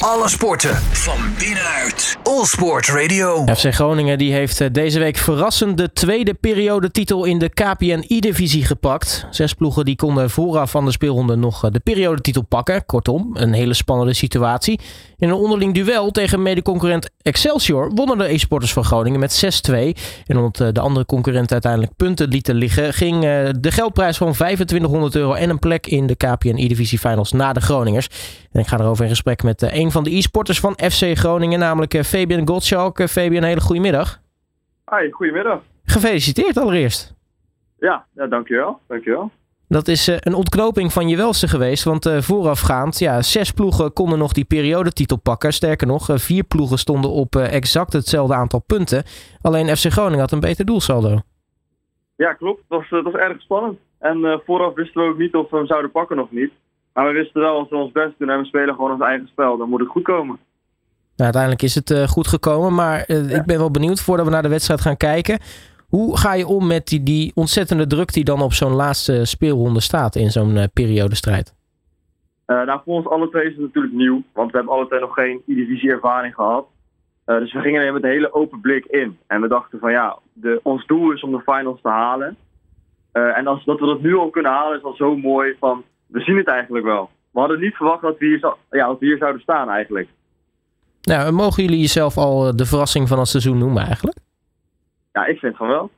Alle sporten van binnenuit. All Sport Radio. FC Groningen die heeft eh, deze week verrassend de tweede periodetitel in de KPN-I-divisie gepakt. Zes ploegen die konden vooraf van de speelronde nog eh, de periodetitel pakken. Kortom, een hele spannende situatie. In een onderling duel tegen medeconcurrent Excelsior wonnen de e-sporters van Groningen met 6-2. En omdat eh, de andere concurrenten uiteindelijk punten lieten liggen, ging de geldprijs van 2500 euro en een plek in de KPN-I-divisie finals na de Groningers. En ik ga erover in gesprek met van de e-sporters van FC Groningen, namelijk Fabian Gottschalk. Fabian, een hele goede middag. Hoi, goedemiddag. Gefeliciteerd allereerst. Ja, ja dankjewel. dankjewel. Dat is uh, een ontknoping van je welste geweest. Want voorafgaand, ja, zes ploegen konden nog die periodetitel pakken. Sterker nog, vier ploegen stonden op exact hetzelfde aantal punten. Alleen FC Groningen had een beter doelsaldo. Ja, klopt. Dat was, dat was erg spannend. En vooraf wisten we ook niet of we hem zouden pakken of niet. Maar we wisten wel, als we ons best doen en we spelen gewoon ons eigen spel, dan moet het goed komen. Nou, uiteindelijk is het goed gekomen. Maar ik ben wel benieuwd, voordat we naar de wedstrijd gaan kijken. Hoe ga je om met die, die ontzettende druk die dan op zo'n laatste speelronde staat in zo'n uh, periodestrijd? Uh, nou, voor ons alle twee is het natuurlijk nieuw. Want we hebben alle twee nog geen divisie ervaring gehad. Dus we gingen er met een hele open blik in. En we dachten van ja, de, ons doel is om de finals te halen. en als dat we dat nu al kunnen halen is al zo mooi van, we zien het eigenlijk wel. We hadden niet verwacht dat we hier, ja, dat we hier zouden staan eigenlijk. Nou, mogen jullie jezelf al de verrassing van het seizoen noemen eigenlijk? Ja, ik vind van wel.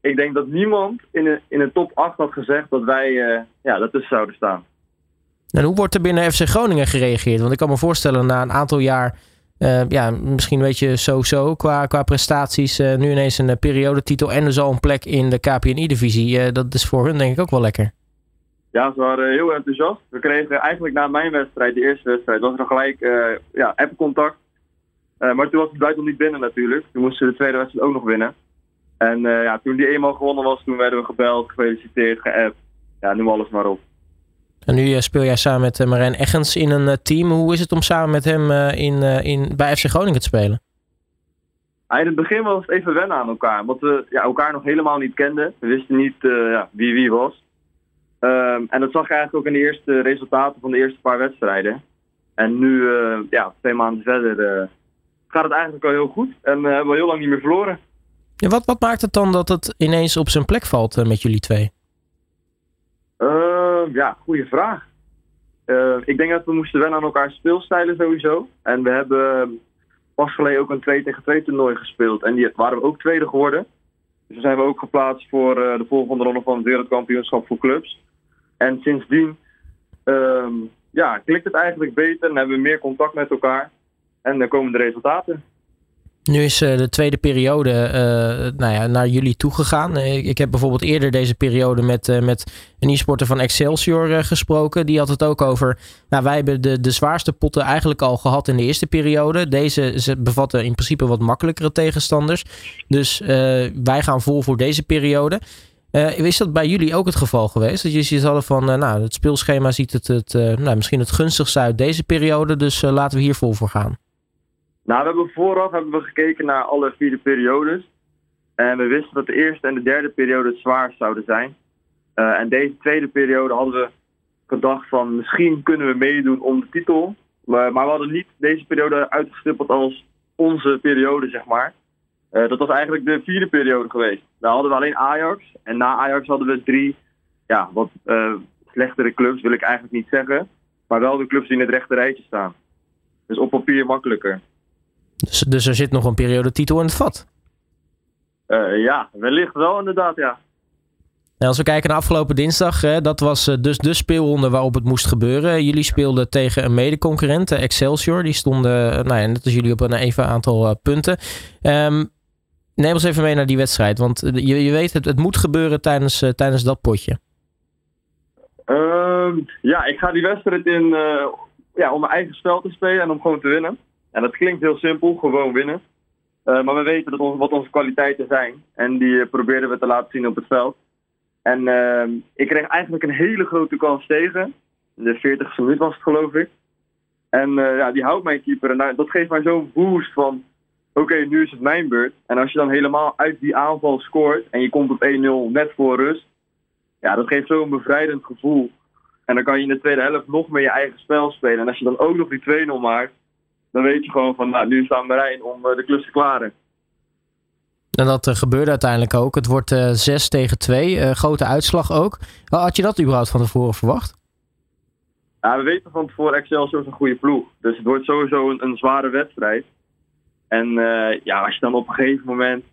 Ik denk dat niemand in de, in de top 8 had gezegd dat wij uh, ja, daartussen zouden staan. En hoe wordt er binnen FC Groningen gereageerd? Want ik kan me voorstellen, na een aantal jaar, uh, ja, misschien een beetje zo-zo qua, qua prestaties, uh, nu ineens een periodetitel en dus al een plek in de KPNI-divisie. dat is voor hun denk ik ook wel lekker. Ja, ze waren heel enthousiast. We kregen eigenlijk na mijn wedstrijd, de eerste wedstrijd, was er gelijk ja, app-contact. maar toen was het buiten niet binnen natuurlijk. Toen moesten de tweede wedstrijd ook nog winnen. En uh, ja, toen die eenmaal gewonnen was, toen werden we gebeld, gefeliciteerd, geappt. Ja, noem alles maar op. En nu speel jij samen met Marijn Eggens in een team. Hoe is het om samen met hem in, in, bij FC Groningen te spelen? In het begin was het even wennen aan elkaar. Omdat we ja, elkaar nog helemaal niet kenden. We wisten niet ja, wie wie was. Um, en dat zag je eigenlijk ook in de eerste resultaten van de eerste paar wedstrijden. En nu, ja, twee maanden verder, gaat het eigenlijk al heel goed. En hebben we heel lang niet meer verloren. Ja, wat, wat maakt het dan dat het ineens op zijn plek valt met jullie twee? Uh, ja, goede vraag. Uh, ik denk dat we moesten wennen aan elkaar speelstijlen sowieso. En we hebben pas geleden ook een 2 tegen 2 toernooi gespeeld. En die waren we ook tweede geworden. Dus zijn we ook geplaatst voor de volgende ronde van het wereldkampioenschap voor clubs. En sindsdien ehm, ja, klikt het eigenlijk beter en hebben we meer contact met elkaar. En dan komen de resultaten. Nu is uh, de tweede periode uh, nou ja, naar jullie toegegaan. Ik, ik heb bijvoorbeeld eerder deze periode met, met een e-sporter van Excelsior gesproken. Die had het ook over. Nou, wij hebben de, de zwaarste potten eigenlijk al gehad in de eerste periode. Deze ze bevatten in principe wat makkelijkere tegenstanders. Dus wij gaan vol voor deze periode. Is dat bij jullie ook het geval geweest? Dat jullie hadden van, nou, het speelschema ziet het, het nou, misschien het gunstigste uit deze periode. Dus laten we hier vol voor gaan. Nou, we hebben vooraf hebben we gekeken naar alle vier periodes. En we wisten dat de eerste en de derde periode het zwaarst zouden zijn. Uh, en deze tweede periode hadden we gedacht van misschien kunnen we meedoen om de titel. Maar we hadden niet deze periode uitgestippeld als onze periode, zeg maar. Uh, dat was eigenlijk de vierde periode geweest. Daar hadden we alleen Ajax. En na Ajax hadden we drie ja, wat uh, slechtere clubs, wil ik eigenlijk niet zeggen. Maar wel de clubs die in het rechte rijtje staan. Dus op papier makkelijker. Dus, dus er zit nog een periodetitel in het vat. Uh, ja, wellicht wel inderdaad, ja. En als we kijken naar afgelopen dinsdag, hè, dat was dus de speelronde waarop het moest gebeuren. Jullie speelden tegen een medeconcurrent, Excelsior. Die stonden, nou ja, net als jullie, op een even aantal punten. Um, neem ons even mee naar die wedstrijd, want je, je weet, het, het moet gebeuren tijdens, tijdens dat potje. Ehm, ja, ik ga die wedstrijd in ja, om mijn eigen spel te spelen en om gewoon te winnen. En dat klinkt heel simpel, gewoon winnen. Maar we weten dat wat onze kwaliteiten zijn. En die probeerden we te laten zien op het veld. En uh, ik kreeg eigenlijk een hele grote kans tegen. De 40ste minuut was het, geloof ik. En ja, die houdt mijn keeper. En dat geeft mij zo'n boost van... Oké, nu is het mijn beurt. En als je dan helemaal uit die aanval scoort... en je komt op 1-0 net voor rust... Ja, dat geeft zo'n bevrijdend gevoel. En dan kan je in de tweede helft nog meer je eigen spel spelen. En als je dan ook nog die 2-0 maakt dan weet je gewoon van, nou, nu staan Marijn om de klus te klaren. En dat gebeurde uiteindelijk ook. Het wordt 6 tegen 2. grote uitslag ook. Had je dat überhaupt van tevoren verwacht? Ja, we weten van tevoren Excelsior is een goede ploeg. Dus het wordt sowieso een, een zware wedstrijd. En ja, als je dan op een gegeven moment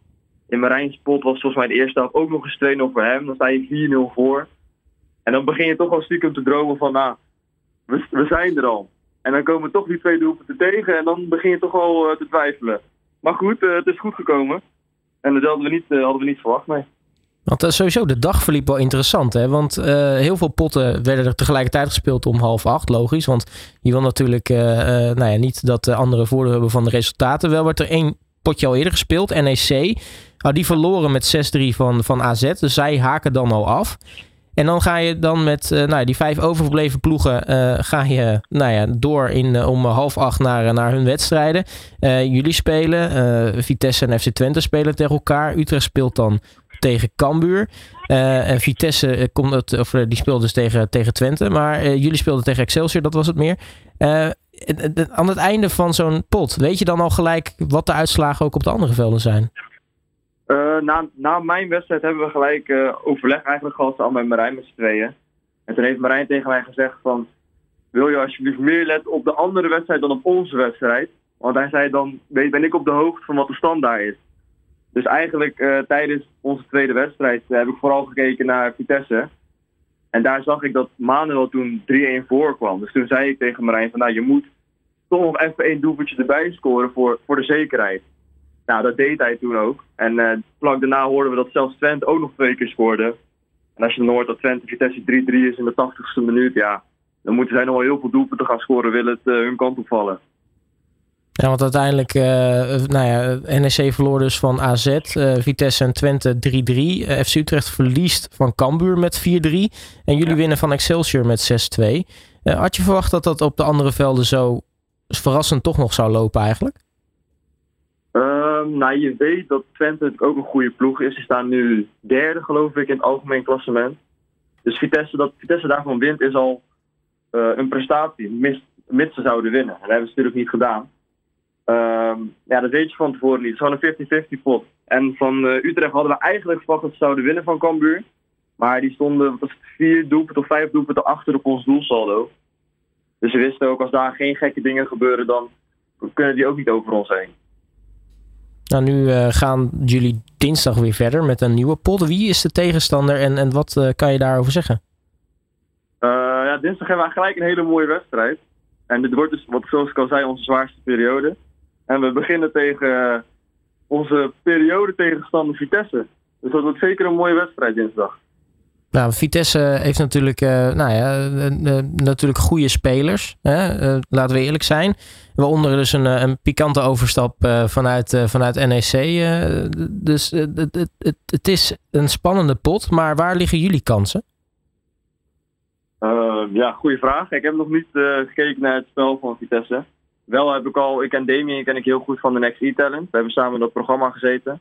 in Marijn's pot was volgens mij de eerste helft ook nog eens 2-0 voor hem. Dan sta je 4-0 voor. En dan begin je toch al stiekem te dromen van, nou, we, we zijn er al. En dan komen toch die twee doelpunten tegen en dan begin je toch al uh, te twijfelen. Maar goed, uh, het is goed gekomen. En dat hadden we niet, hadden we niet verwacht, nee. Want sowieso, de dag verliep wel interessant. Hè? Want heel veel potten werden er tegelijkertijd gespeeld om half acht, logisch. Want je wil natuurlijk nou ja, niet dat de anderen voordeel hebben van de resultaten. Wel werd er één potje al eerder gespeeld, NEC. Nou, die verloren met 6-3 van, van AZ. Dus zij haken dan al af. En dan ga je dan met nou, die vijf overgebleven ploegen ga je nou ja, door in, om half acht naar, naar hun wedstrijden. jullie spelen, Vitesse en FC Twente spelen tegen elkaar. Utrecht speelt dan tegen Cambuur. en Vitesse komt het, of, die speelt dus tegen, tegen Twente. Maar jullie speelden tegen Excelsior, dat was het meer. aan het einde van zo'n pot, weet je dan al gelijk wat de uitslagen ook op de andere velden zijn? Na, na mijn wedstrijd hebben we gelijk overleg eigenlijk gehad al met Marijn met z'n tweeën. En toen heeft Marijn tegen mij gezegd van... Wil je alsjeblieft meer letten op de andere wedstrijd dan op onze wedstrijd? Want hij zei dan, ben ik op de hoogte van wat de stand daar is. Dus eigenlijk uh, tijdens onze tweede wedstrijd heb ik vooral gekeken naar Vitesse. En daar zag ik dat Manuel toen 3-1 voorkwam. Dus toen zei ik tegen Marijn van, nou je moet toch nog even één doelpuntje erbij scoren voor, voor de zekerheid. Nou, dat deed hij toen ook. En uh, vlak daarna hoorden we dat zelfs Twente ook nog twee keer scoorde. En als je dan hoort dat Twente Vitesse 3-3 is in de 80ste minuut, ja, dan moeten zij nog wel heel veel doelpunten gaan scoren, willen het hun kant opvallen. Ja, want uiteindelijk, uh, nou ja, NEC verloor dus van AZ, uh, Vitesse en Twente 3-3. Uh, FC Utrecht verliest van Cambuur met 4-3. En jullie ja. winnen van Excelsior met 6-2. had je verwacht dat dat op de andere velden zo verrassend toch nog zou lopen eigenlijk? Um, nou, je weet dat Twente natuurlijk ook een goede ploeg is. Ze staan nu derde, geloof ik, in het algemeen klassement. Dus Vitesse, dat Vitesse daarvan wint is al een prestatie, mis, mits ze zouden winnen. En dat hebben ze natuurlijk niet gedaan. Um, ja, dat weet je van tevoren niet. Het is gewoon een 50-50 pot. En van uh, Utrecht hadden we eigenlijk verwacht dat ze zouden winnen van Cambuur. Maar die stonden was vier doelpunten of vijf doelpunten achter op ons doelsaldo. Dus ze wisten ook, als daar geen gekke dingen gebeuren, dan kunnen die ook niet over ons heen. Nou, nu uh, gaan jullie dinsdag weer verder met een nieuwe pot. Wie is de tegenstander en, en wat uh, kan je daarover zeggen? Ja, dinsdag hebben we gelijk een hele mooie wedstrijd. En dit wordt dus, wat zoals ik al zei, onze zwaarste periode. En we beginnen tegen onze periode tegenstander Vitesse. Dus dat wordt zeker een mooie wedstrijd dinsdag. Nou, Vitesse heeft natuurlijk, uh, nou ja, uh, natuurlijk goede spelers. Hè? Laten we eerlijk zijn. Waaronder dus een, een pikante overstap vanuit, vanuit NEC. dus het, het, is een spannende pot. Maar waar liggen jullie kansen? ja, goede vraag. Ik heb nog niet gekeken naar het spel van Vitesse. Wel heb ik al, ik en Damien ken ik heel goed van de Next E-Talent. We hebben samen in dat programma gezeten.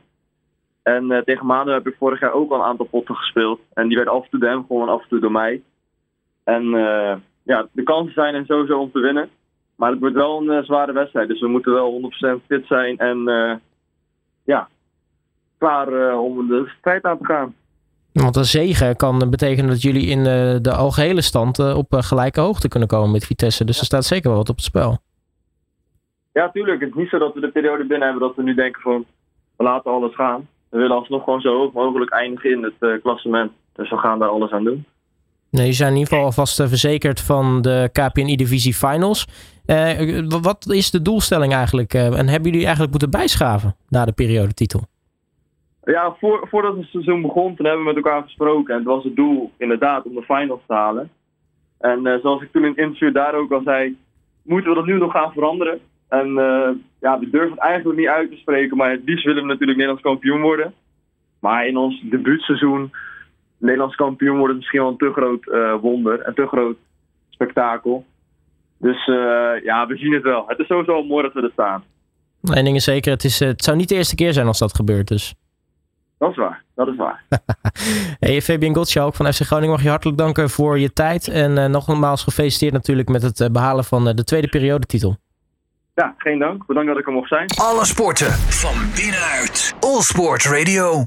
En uh, tegen Manu heb ik vorig jaar ook al een aantal potten gespeeld. En die werd af en toe door hem gewoon af en toe door mij. En uh, ja, de kansen zijn er sowieso om te winnen. Maar het wordt wel een uh, zware wedstrijd. Dus we moeten wel 100% fit zijn. En ja, klaar om de strijd aan te gaan. Want een zegen kan betekenen dat jullie in de, de algehele stand op gelijke hoogte kunnen komen met Vitesse. Dus er staat zeker wel wat op het spel. Ja, tuurlijk. Het is niet zo dat we de periode binnen hebben dat we nu denken van we laten alles gaan we willen alsnog gewoon zo hoog mogelijk eindigen in het uh, klassement. Dus we gaan daar alles aan doen. Nee, je zijn in ieder geval alvast uh, verzekerd van de KPN-divisie finals. Uh, wat is de doelstelling eigenlijk? en hebben jullie eigenlijk moeten bijschaven na de periodetitel? Ja, voor, voordat het seizoen begon, toen hebben we met elkaar gesproken. En het was het doel inderdaad om de finals te halen. En zoals ik toen in het interview daar ook al zei, moeten we dat nu nog gaan veranderen. En uh, ja, we durven het eigenlijk niet uit te spreken, maar het liefst willen we natuurlijk Nederlands kampioen worden. Maar in ons debuutseizoen Nederlands kampioen worden is misschien wel een te groot uh, wonder, een te groot spektakel. Dus uh, ja, we zien het wel. Het is sowieso mooi dat we er staan. Eén ding is zeker, het, is, het zou niet de eerste keer zijn als dat gebeurt dus. Dat is waar, dat is waar. hey, Fabian Gottschalk van FC Groningen mag je hartelijk danken voor je tijd. En nogmaals gefeliciteerd natuurlijk met het behalen van de tweede periodetitel. Ja, geen dank. Bedankt dat ik er mocht zijn. Alle sporten van binnenuit. All Sport Radio.